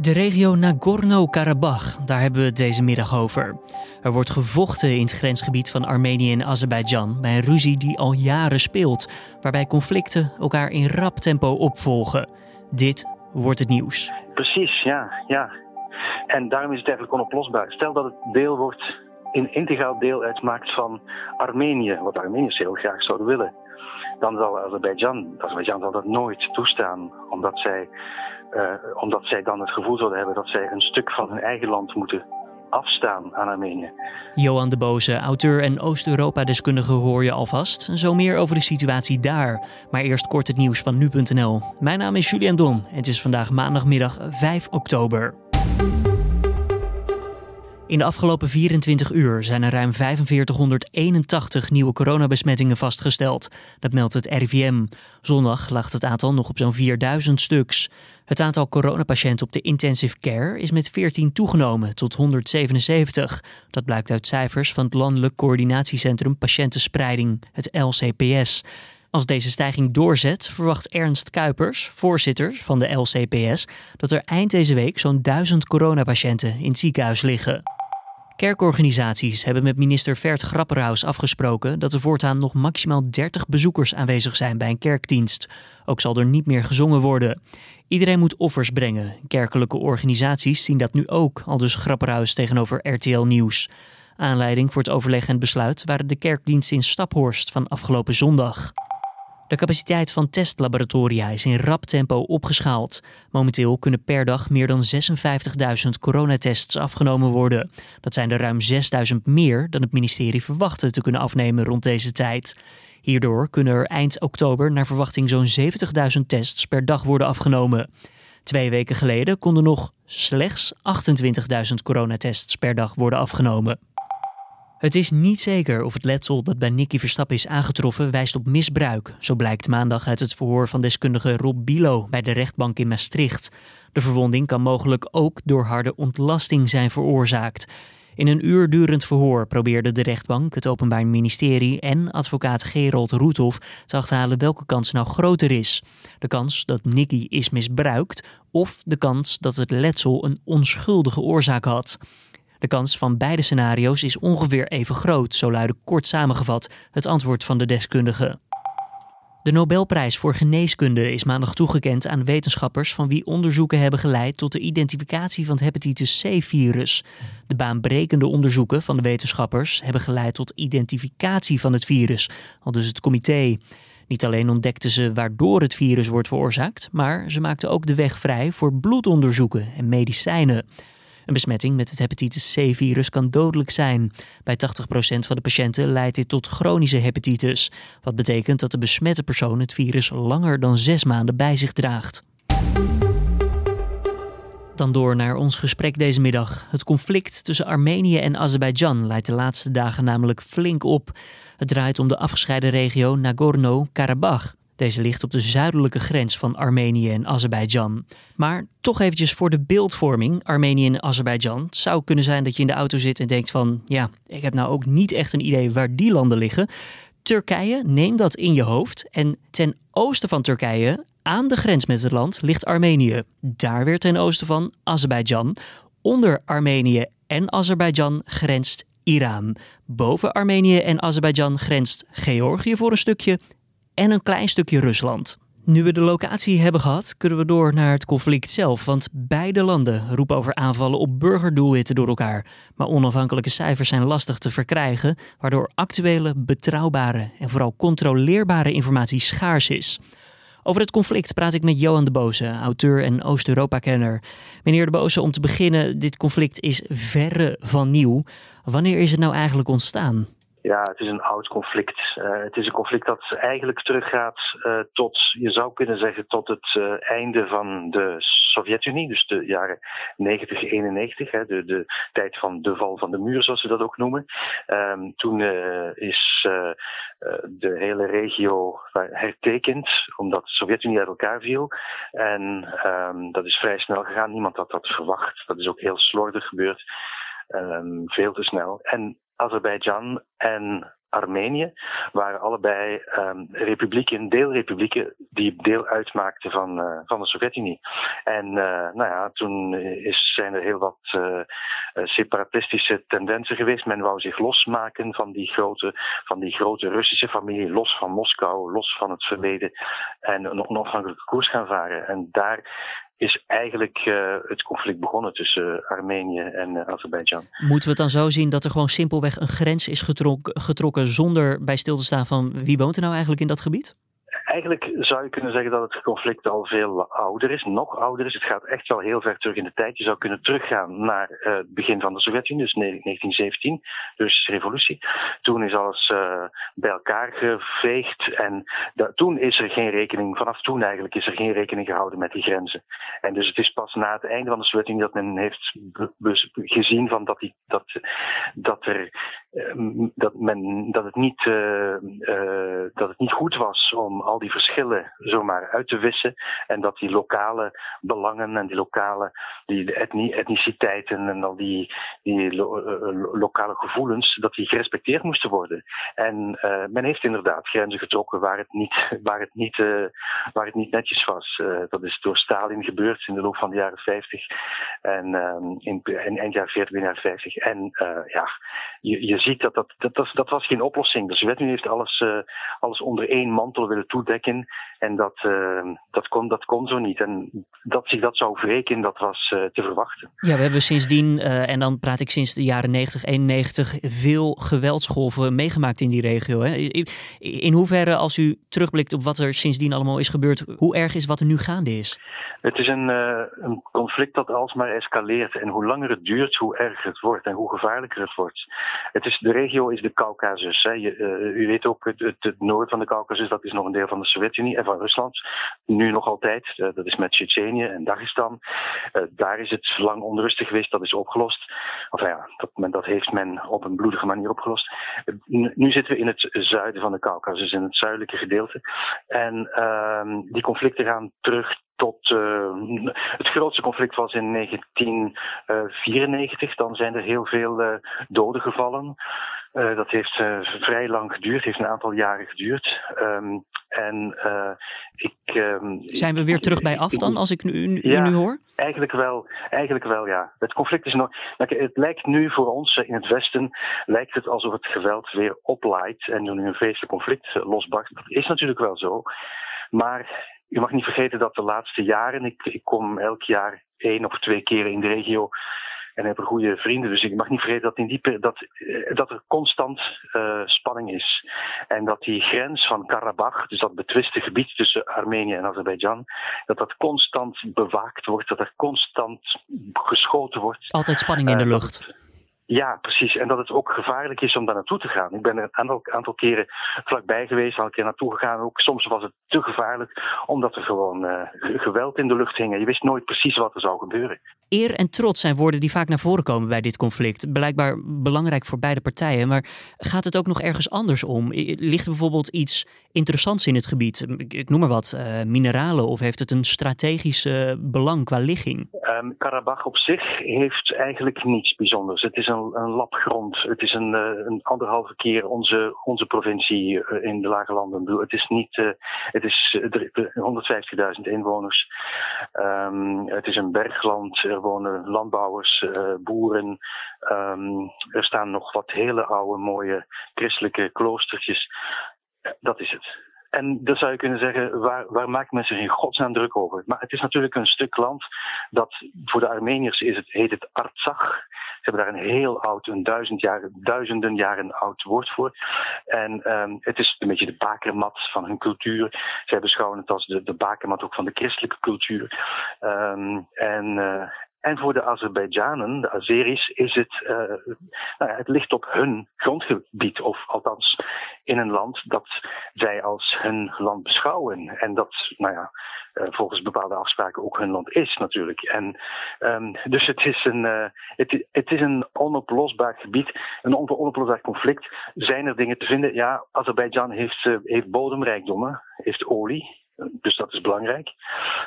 De regio Nagorno-Karabakh, daar hebben we het deze middag over. Er wordt gevochten in het grensgebied van Armenië en Azerbeidzjan bij een ruzie die al jaren speelt, waarbij conflicten elkaar in rap tempo opvolgen. Dit wordt het nieuws. Precies, ja, ja. En daarom is het eigenlijk onoplosbaar. Stel dat het deel wordt, een integraal deel uitmaakt van Armenië, wat Armeniërs heel graag zouden willen. Dan zal Azerbeidzjan, Azerbeidzjan zal dat nooit toestaan, omdat zij uh, omdat zij dan het gevoel zouden hebben dat zij een stuk van hun eigen land moeten afstaan aan Armenië. Johan de Boze, auteur en Oost-Europa-deskundige hoor je alvast. Zo meer over de situatie daar. Maar eerst kort het nieuws van nu.nl. Mijn naam is Julian Dom en het is vandaag maandagmiddag 5 oktober. In de afgelopen 24 uur zijn er ruim 4581 nieuwe coronabesmettingen vastgesteld. Dat meldt het RIVM. Zondag lag het aantal nog op zo'n 4000 stuks. Het aantal coronapatiënten op de intensive care is met 14 toegenomen tot 177. Dat blijkt uit cijfers van het Landelijk Coördinatiecentrum Patiëntenspreiding, het LCPS. Als deze stijging doorzet, verwacht Ernst Kuipers, voorzitter van de LCPS, dat er eind deze week zo'n 1000 coronapatiënten in het ziekenhuis liggen. Kerkorganisaties hebben met minister Vert Grapperhaus afgesproken dat er voortaan nog maximaal 30 bezoekers aanwezig zijn bij een kerkdienst. Ook zal er niet meer gezongen worden. Iedereen moet offers brengen. Kerkelijke organisaties zien dat nu ook, al dus Grapperhaus tegenover RTL Nieuws. Aanleiding voor het overleg en besluit waren de kerkdiensten in Staphorst van afgelopen zondag. De capaciteit van testlaboratoria is in rap tempo opgeschaald. Momenteel kunnen per dag meer dan 56.000 coronatests afgenomen worden. Dat zijn er ruim 6.000 meer dan het ministerie verwachtte te kunnen afnemen rond deze tijd. Hierdoor kunnen er eind oktober naar verwachting zo'n 70.000 tests per dag worden afgenomen. Twee weken geleden konden nog slechts 28.000 coronatests per dag worden afgenomen. Het is niet zeker of het letsel dat bij Nicky Verstappen is aangetroffen wijst op misbruik. Zo blijkt maandag uit het verhoor van deskundige Rob Bilo bij de rechtbank in Maastricht. De verwonding kan mogelijk ook door harde ontlasting zijn veroorzaakt. In een uur durend verhoor probeerde de rechtbank, het Openbaar Ministerie en advocaat Gerold Roethoff te achterhalen welke kans nou groter is. De kans dat Nicky is misbruikt of de kans dat het letsel een onschuldige oorzaak had. De kans van beide scenario's is ongeveer even groot, zo luidde kort samengevat het antwoord van de deskundige. De Nobelprijs voor geneeskunde is maandag toegekend aan wetenschappers van wie onderzoeken hebben geleid tot de identificatie van het hepatitis C-virus. De baanbrekende onderzoeken van de wetenschappers hebben geleid tot identificatie van het virus, al dus het comité. Niet alleen ontdekten ze waardoor het virus wordt veroorzaakt, maar ze maakten ook de weg vrij voor bloedonderzoeken en medicijnen. Een besmetting met het hepatitis C-virus kan dodelijk zijn. Bij 80% van de patiënten leidt dit tot chronische hepatitis. Wat betekent dat de besmette persoon het virus langer dan zes maanden bij zich draagt. Dan door naar ons gesprek deze middag. Het conflict tussen Armenië en Azerbeidzjan leidt de laatste dagen namelijk flink op. Het draait om de afgescheiden regio Nagorno-Karabakh. Deze ligt op de zuidelijke grens van Armenië en Azerbeidzjan. Maar toch eventjes voor de beeldvorming, Armenië en Azerbeidzjan. Het zou kunnen zijn dat je in de auto zit en denkt van... ja, ik heb nou ook niet echt een idee waar die landen liggen. Turkije, neem dat in je hoofd. En ten oosten van Turkije, aan de grens met het land, ligt Armenië. Daar weer ten oosten van Azerbeidzjan. Onder Armenië en Azerbeidzjan grenst Iran. Boven Armenië en Azerbeidzjan grenst Georgië voor een stukje en een klein stukje Rusland. Nu we de locatie hebben gehad, kunnen we door naar het conflict zelf. Want beide landen roepen over aanvallen op burgerdoelwitten door elkaar. Maar onafhankelijke cijfers zijn lastig te verkrijgen, waardoor actuele, betrouwbare en vooral controleerbare informatie schaars is. Over het conflict praat ik met Johan de Boze, auteur en Oost-Europa-kenner. Meneer de Boze, om te beginnen, dit conflict is verre van nieuw. Wanneer is het nou eigenlijk ontstaan? Ja, het is een oud conflict. Uh, het is een conflict dat eigenlijk teruggaat uh, tot, je zou kunnen zeggen, tot het uh, einde van de Sovjet-Unie, dus de jaren 90, 91, hè, de, de tijd van de val van de muur, zoals ze dat ook noemen. Um, toen is de hele regio hertekend, omdat de Sovjet-Unie uit elkaar viel. En um, dat is vrij snel gegaan. Niemand had dat verwacht. Dat is ook heel slordig gebeurd. Um, veel te snel. En Azerbeidzjan en Armenië waren allebei um, republieken, deelrepublieken, die deel uitmaakten van, uh, van de Sovjet-Unie. En uh, nou ja, toen is, zijn er heel wat uh, separatistische tendensen geweest. Men wou zich losmaken van die grote, van die grote Russische familie, los van Moskou, los van het verleden, en een onafhankelijke koers gaan varen. En daar is eigenlijk uh, het conflict begonnen tussen uh, Armenië en uh, Azerbeidzjan. Moeten we het dan zo zien dat er gewoon simpelweg een grens is getrokken zonder bij stil te staan van wie woont er nou eigenlijk in dat gebied? Eigenlijk zou je kunnen zeggen dat het conflict al veel ouder is, nog ouder is. Het gaat echt wel heel ver terug in de tijd. Je zou kunnen teruggaan naar uh, het begin van de Sovjet-Unie, dus 1917, dus revolutie. Toen is alles uh, bij elkaar geveegd en toen is er geen rekening, vanaf toen eigenlijk is er geen rekening gehouden met die grenzen. En dus het is pas na het einde van de Sovjet-Unie dat men heeft gezien van dat, die, dat, dat, er, uh, dat, men, dat, het niet, dat het niet goed was om al die verschillen zomaar uit te wissen. En dat die lokale belangen en die lokale die etnie, etniciteiten en al die, die lo, uh, lokale gevoelens, dat die gerespecteerd moesten worden. En uh, men heeft inderdaad grenzen getrokken waar het niet, waar het niet, waar het niet netjes was. dat is door Stalin gebeurd in de loop van de jaren 50 en um, in, in eind jaren 40, begin jaren 50. En ja, je, je ziet dat dat, dat, dat, was geen oplossing. De Sovjet-Unie heeft alles, alles onder één mantel willen En dat, uh, dat, kon, dat kon zo niet. En dat zich dat zou wreken, dat was uh, te verwachten. Ja, we hebben sindsdien, uh, en dan praat ik sinds de jaren 90, 91, veel geweldsgolven meegemaakt in die regio. Hè? In hoeverre, als u terugblikt op wat er sindsdien allemaal is gebeurd, hoe erg is wat er nu gaande is? Het is een, een conflict dat alsmaar escaleert. En hoe langer het duurt, hoe erger het wordt en hoe gevaarlijker het wordt. Het is, de regio is de Caucasus. Hè. Je, u weet ook, het, het, het noord van de Caucasus, dat is nog een deel van de Sovjet-Unie en van Rusland. Nu nog altijd. Uh, dat is met Tsjetsjenië en Dagestan. Uh, daar is het lang onrustig geweest. Dat is opgelost. Of ja, dat, dat heeft men op een bloedige manier opgelost. Uh, nu zitten we in het zuiden van de Caucasus, in het zuidelijke gedeelte. En ehm, die conflicten gaan terug tot het grootste conflict was in 1994. Dan zijn er heel veel doden gevallen. Uh, dat heeft vrij lang geduurd, heeft een aantal jaren geduurd. Um, en ik. Um, zijn we weer terug bij af dan, als ik nu, u, ja, nu hoor? Eigenlijk wel, eigenlijk wel, ja. Het conflict is nog. Het lijkt nu voor ons in het Westen lijkt het alsof het geweld weer oplaait en nu een vreselijk conflict losbarst. Dat is natuurlijk wel zo. Maar je mag niet vergeten dat de laatste jaren, ik, ik kom elk jaar één of twee keer in de regio en heb er goede vrienden. Dus ik mag niet vergeten dat, in die, dat, dat er constant uh, spanning is. En dat die grens van Karabach, dus dat betwiste gebied tussen Armenië en Azerbeidzjan, dat dat constant bewaakt wordt, dat er constant geschoten wordt. Altijd spanning in de lucht. Ja, precies. En dat het ook gevaarlijk is om daar naartoe te gaan. Ik ben er een aantal, aantal keren vlakbij geweest, al een keer naartoe gegaan. Ook soms was het te gevaarlijk, omdat er gewoon uh, geweld in de lucht hing. Je wist nooit precies wat er zou gebeuren. Eer en trots zijn woorden die vaak naar voren komen bij dit conflict. Blijkbaar belangrijk voor beide partijen. Maar gaat het ook nog ergens anders om? Ligt er bijvoorbeeld iets interessants in het gebied? Ik noem maar wat, uh, mineralen. Of heeft het een strategisch uh, belang qua ligging? Um, Karabach op zich heeft eigenlijk niets bijzonders. Het is een een, een lap grond. Het is een, uh, een anderhalve keer onze, onze provincie uh, in de Lage Landen. Het is niet, uh, het is 150.000 inwoners. Um, het is een bergland. Er wonen landbouwers, boeren. Um, er staan nog wat hele oude, mooie christelijke kloostertjes. Dat is het. En dan zou je kunnen zeggen, waar, waar maakt men zich in godsnaam druk over? Maar het is natuurlijk een stuk land dat voor de Armeniërs is het, heet het Artsach. Ze hebben daar een heel oud, een duizend jaren, duizenden jaren oud woord voor. En um, het is een beetje de bakermat van hun cultuur. Zij beschouwen het als de, de bakermat ook van de christelijke cultuur. Um, en, uh, en voor de Azerbeidzjanen, de Azeris, is het, uh, nou het ligt op hun grondgebied, of een land dat zij als hun land beschouwen. En dat, nou ja, uh, volgens bepaalde afspraken ook hun land is natuurlijk. En um, dus het is een, uh, het, het, is een onoplosbaar gebied, een onoplosbaar conflict. Zijn er dingen te vinden? Ja, Azerbeidzjan heeft, heeft bodemrijkdommen, heeft olie. Dus dat is belangrijk.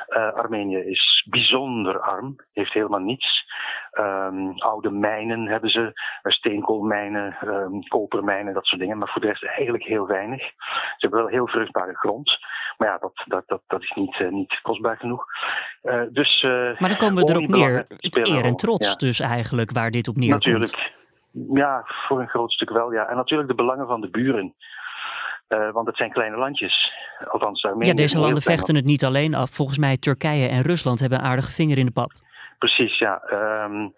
Uh, Armenië is bijzonder arm, heeft helemaal niets. Ehm, oude mijnen hebben ze, steenkoolmijnen, um, kopermijnen, dat soort dingen. Maar voor de rest eigenlijk heel weinig. Ze hebben wel heel vruchtbare grond. Maar ja, dat, dat, dat, dat is niet, uh, niet kostbaar genoeg. Uh, dus, maar dan komen we erop neer. Het eer en trots ja. dus eigenlijk waar dit op neerkomt. Natuurlijk. Ja, voor een groot stuk wel, ja. En natuurlijk de belangen van de buren. Uh, want het zijn kleine landjes. Althans, ja, deze landen vechten het niet alleen af. Volgens mij Turkije en Rusland hebben een aardige vinger in de pap. Precies, ja. Um,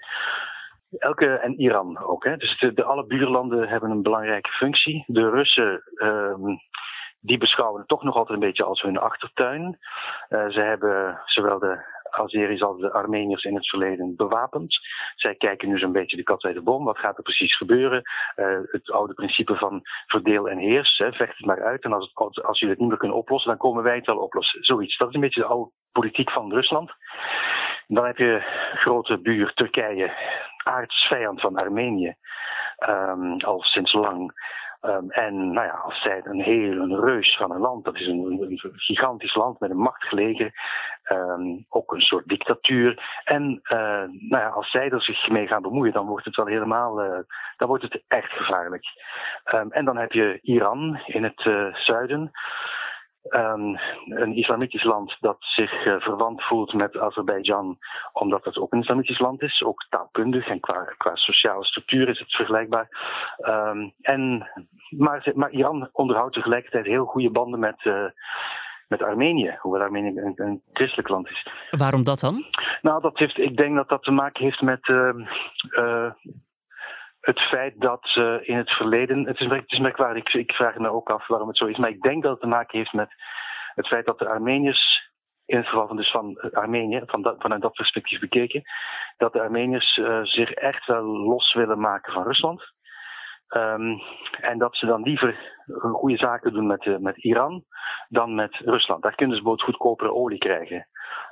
elke, en Iran ook. Hè. Dus de, de, alle buurlanden hebben een belangrijke functie. De Russen um, die beschouwen het toch nog altijd een beetje als hun achtertuin. Uh, ze hebben zowel de Azeris als de Armeniërs in het verleden bewapend. Zij kijken nu zo'n beetje de kat uit de boom. Wat gaat er precies gebeuren? Uh, het oude principe van verdeel en heers. Hè, vecht het maar uit. En als, het, als jullie het niet meer kunnen oplossen, dan komen wij het wel oplossen. Zoiets. Dat is een beetje de oude politiek van Rusland. Dan heb je grote buur Turkije, aardsvijand van Armenië, um, al sinds lang. Um, en nou ja, als zij een heel een reus van een land, dat is een, gigantisch land met een machtig leger, um, ook een soort dictatuur. En uh, nou ja, als zij er zich mee gaan bemoeien, dan wordt het wel helemaal, uh, dan wordt het echt gevaarlijk. Um, en dan heb je Iran in het uh, zuiden. Um, een islamitisch land dat zich uh, verwant voelt met Azerbeidzjan, omdat het ook een islamitisch land is, ook taalkundig en qua, qua sociale structuur is het vergelijkbaar. Um, en, maar, maar, Iran onderhoudt tegelijkertijd heel goede banden met, uh, met Armenië, hoewel Armenië een, een, christelijk land is. Waarom dat dan? Nou, dat heeft, ik denk dat dat te maken heeft met. Uh, het feit dat uh, in het verleden. Het is, het is merkwaardig, ik, ik vraag me ook af waarom het zo is. Maar ik denk dat het te maken heeft met het feit dat de Armeniërs. In het geval van, dus van Armenië, van vanuit dat perspectief bekeken, dat de Armeniërs uh, zich echt wel los willen maken van Rusland. Um, en dat ze dan liever goede zaken doen met, uh, met Iran dan met Rusland. Daar kunnen ze bijvoorbeeld goedkopere olie krijgen.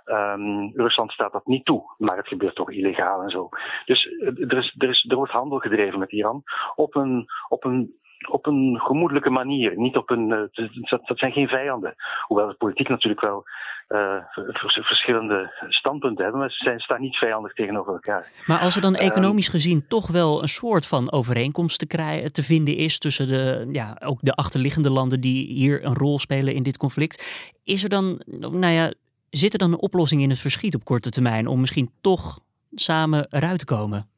Um, Rusland staat dat niet toe, maar het gebeurt toch illegaal en zo. Dus er, is, er, is, er wordt handel gedreven met Iran op een, op een op een gemoedelijke manier. Niet op een, uh, dat, dat, zijn geen vijanden. Hoewel de politiek natuurlijk wel uh, verschillende standpunten hebben, maar ze zijn, staan niet vijandig tegenover elkaar. Maar als er dan economisch um, gezien toch wel een soort van overeenkomst te, krijgen, te vinden is tussen de, ja, ook de achterliggende landen die hier een rol spelen in dit conflict, is er dan, nou ja, zit er dan een oplossing in het verschiet op korte termijn om misschien toch samen eruit te komen?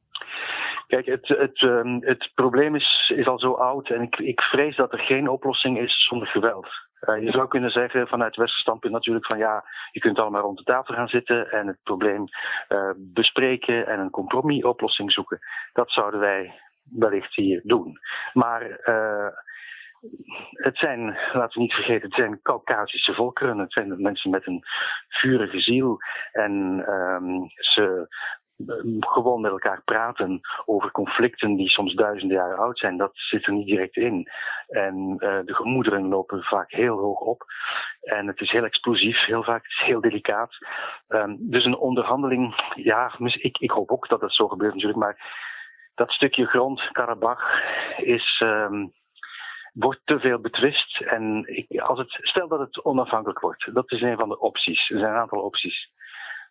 Kijk, het, het, um, het probleem is, is al zo oud en ik, ik vrees dat er geen oplossing is zonder geweld. Uh, je zou kunnen zeggen vanuit het standpunt natuurlijk van ja, je kunt allemaal rond de tafel gaan zitten en het probleem uh, bespreken en een compromisoplossing zoeken. Dat zouden wij wellicht hier doen. Maar uh, het zijn, laten we niet vergeten, het zijn Caucasische volkeren. Het zijn mensen met een vurige ziel. En um, ze gewoon met elkaar praten over conflicten die soms duizenden jaren oud zijn, dat zit er niet direct in. En uh, de gemoederen lopen vaak heel hoog op. En het is heel explosief, heel vaak. Het is heel delicaat. Um, dus een onderhandeling, ja, ik, ik hoop ook dat het zo gebeurt natuurlijk, maar dat stukje grond, Karabach, is. Wordt te veel betwist. En ik, als het, stel dat het onafhankelijk wordt, dat is een van de opties. Er zijn een aantal opties.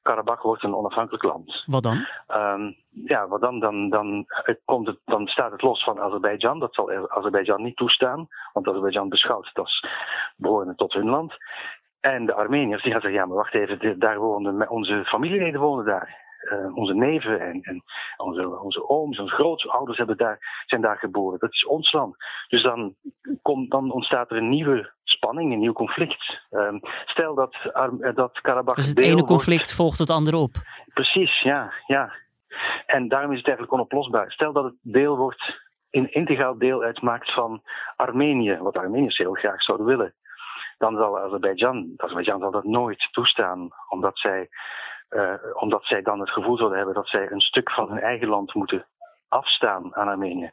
Karabach wordt een onafhankelijk land. Wat dan? Um, ja, wat dan? Dan, dan, het komt het, dan staat het los van Azerbeidzjan. Dat zal Azerbeidzjan niet toestaan, want Azerbeidzjan beschouwt het als behorende tot hun land. En de Armeniërs die gaan zeggen, ja, maar wacht even, daar wonen onze familieleden wonen daar. Uh, onze neven en, en onze, onze ooms, onze grootouders hebben daar, zijn daar geboren. Dat is ons land. Dus dan, komt, dan ontstaat er een nieuwe spanning, een nieuw conflict. Um, stel dat, uh, dat Karabach. Dus het ene conflict wordt... volgt het andere op. Precies, ja, ja. En daarom is het eigenlijk onoplosbaar. Stel dat het deel wordt, een integraal deel uitmaakt van Armenië, wat Armeniërs heel graag zouden willen. Dan zal Azerbeidzjan, Azerbeidzjan zal dat nooit toestaan, omdat zij uh, omdat zij dan het gevoel zouden hebben dat zij een stuk van hun eigen land moeten afstaan aan Armenië.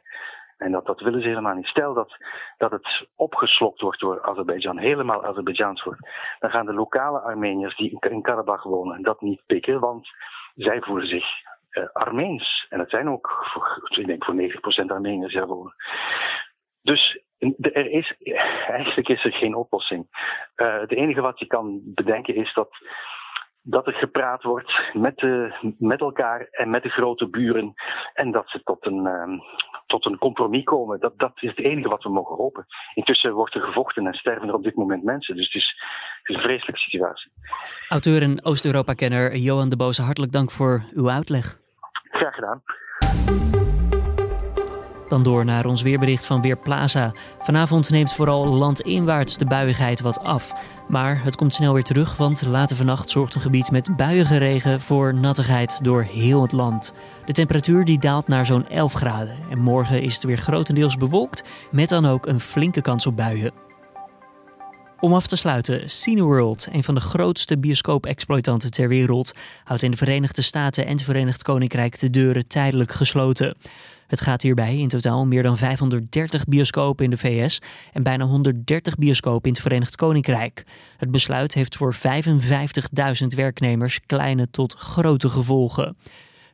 En dat, dat willen ze helemaal niet. Stel dat, dat het opgeslokt wordt door Azerbeidzjan, helemaal Azerbeidzjaans wordt, dan gaan de lokale Armeniërs die in Karabach wonen dat niet pikken, want zij voelen zich uh, Armeens. En dat zijn ook, ik denk voor 90% Armeniërs daar wonen. Dus er is, eigenlijk is er geen oplossing. Uh, het enige wat je kan bedenken is dat dat er gepraat wordt met, de, met elkaar en met de grote buren. En dat ze tot een, ehm, tot een compromis komen. Dat, dat is het enige wat we mogen hopen. Intussen wordt er gevochten en sterven er op dit moment mensen. Dus het is, het is een vreselijke situatie. Auteur en Oost-Europa-kenner Johan de Boze, hartelijk dank voor uw uitleg. Graag gedaan. Dan door naar ons weerbericht van Weerplaza. Vanavond neemt vooral landinwaarts de buiigheid wat af. Maar het komt snel weer terug, want later vannacht zorgt een gebied met buiige regen voor nattigheid door heel het land. De temperatuur die daalt naar zo'n 11 graden. En morgen is het weer grotendeels bewolkt, met dan ook een flinke kans op buien. Om af te sluiten, Cineworld, een van de grootste bioscoop-exploitanten ter wereld, houdt in de Verenigde Staten en het Verenigd Koninkrijk de deuren tijdelijk gesloten. Het gaat hierbij in totaal om meer dan 530 bioscopen in de VS en bijna 130 bioscopen in het Verenigd Koninkrijk. Het besluit heeft voor 55.000 werknemers kleine tot grote gevolgen.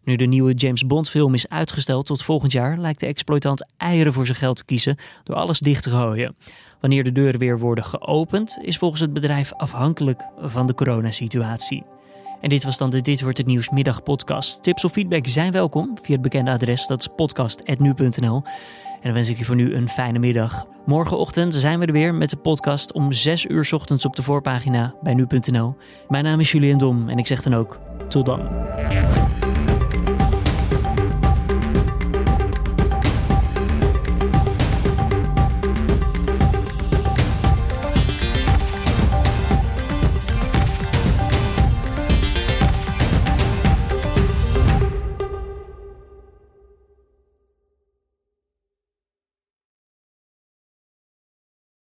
Nu de nieuwe James Bond film is uitgesteld tot volgend jaar, lijkt de exploitant eieren voor zijn geld te kiezen door alles dicht te gooien. Wanneer de deuren weer worden geopend, is volgens het bedrijf afhankelijk van de coronasituatie. En dit was dan de Dit Wordt Het Nieuws middagpodcast. Tips of feedback zijn welkom via het bekende adres, dat is podcast.nu.nl. En dan wens ik je voor nu een fijne middag. Morgenochtend zijn we er weer met de podcast om 6 uur ochtends op de voorpagina bij nu.nl. Mijn naam is Julian Dom en ik zeg dan ook tot dan.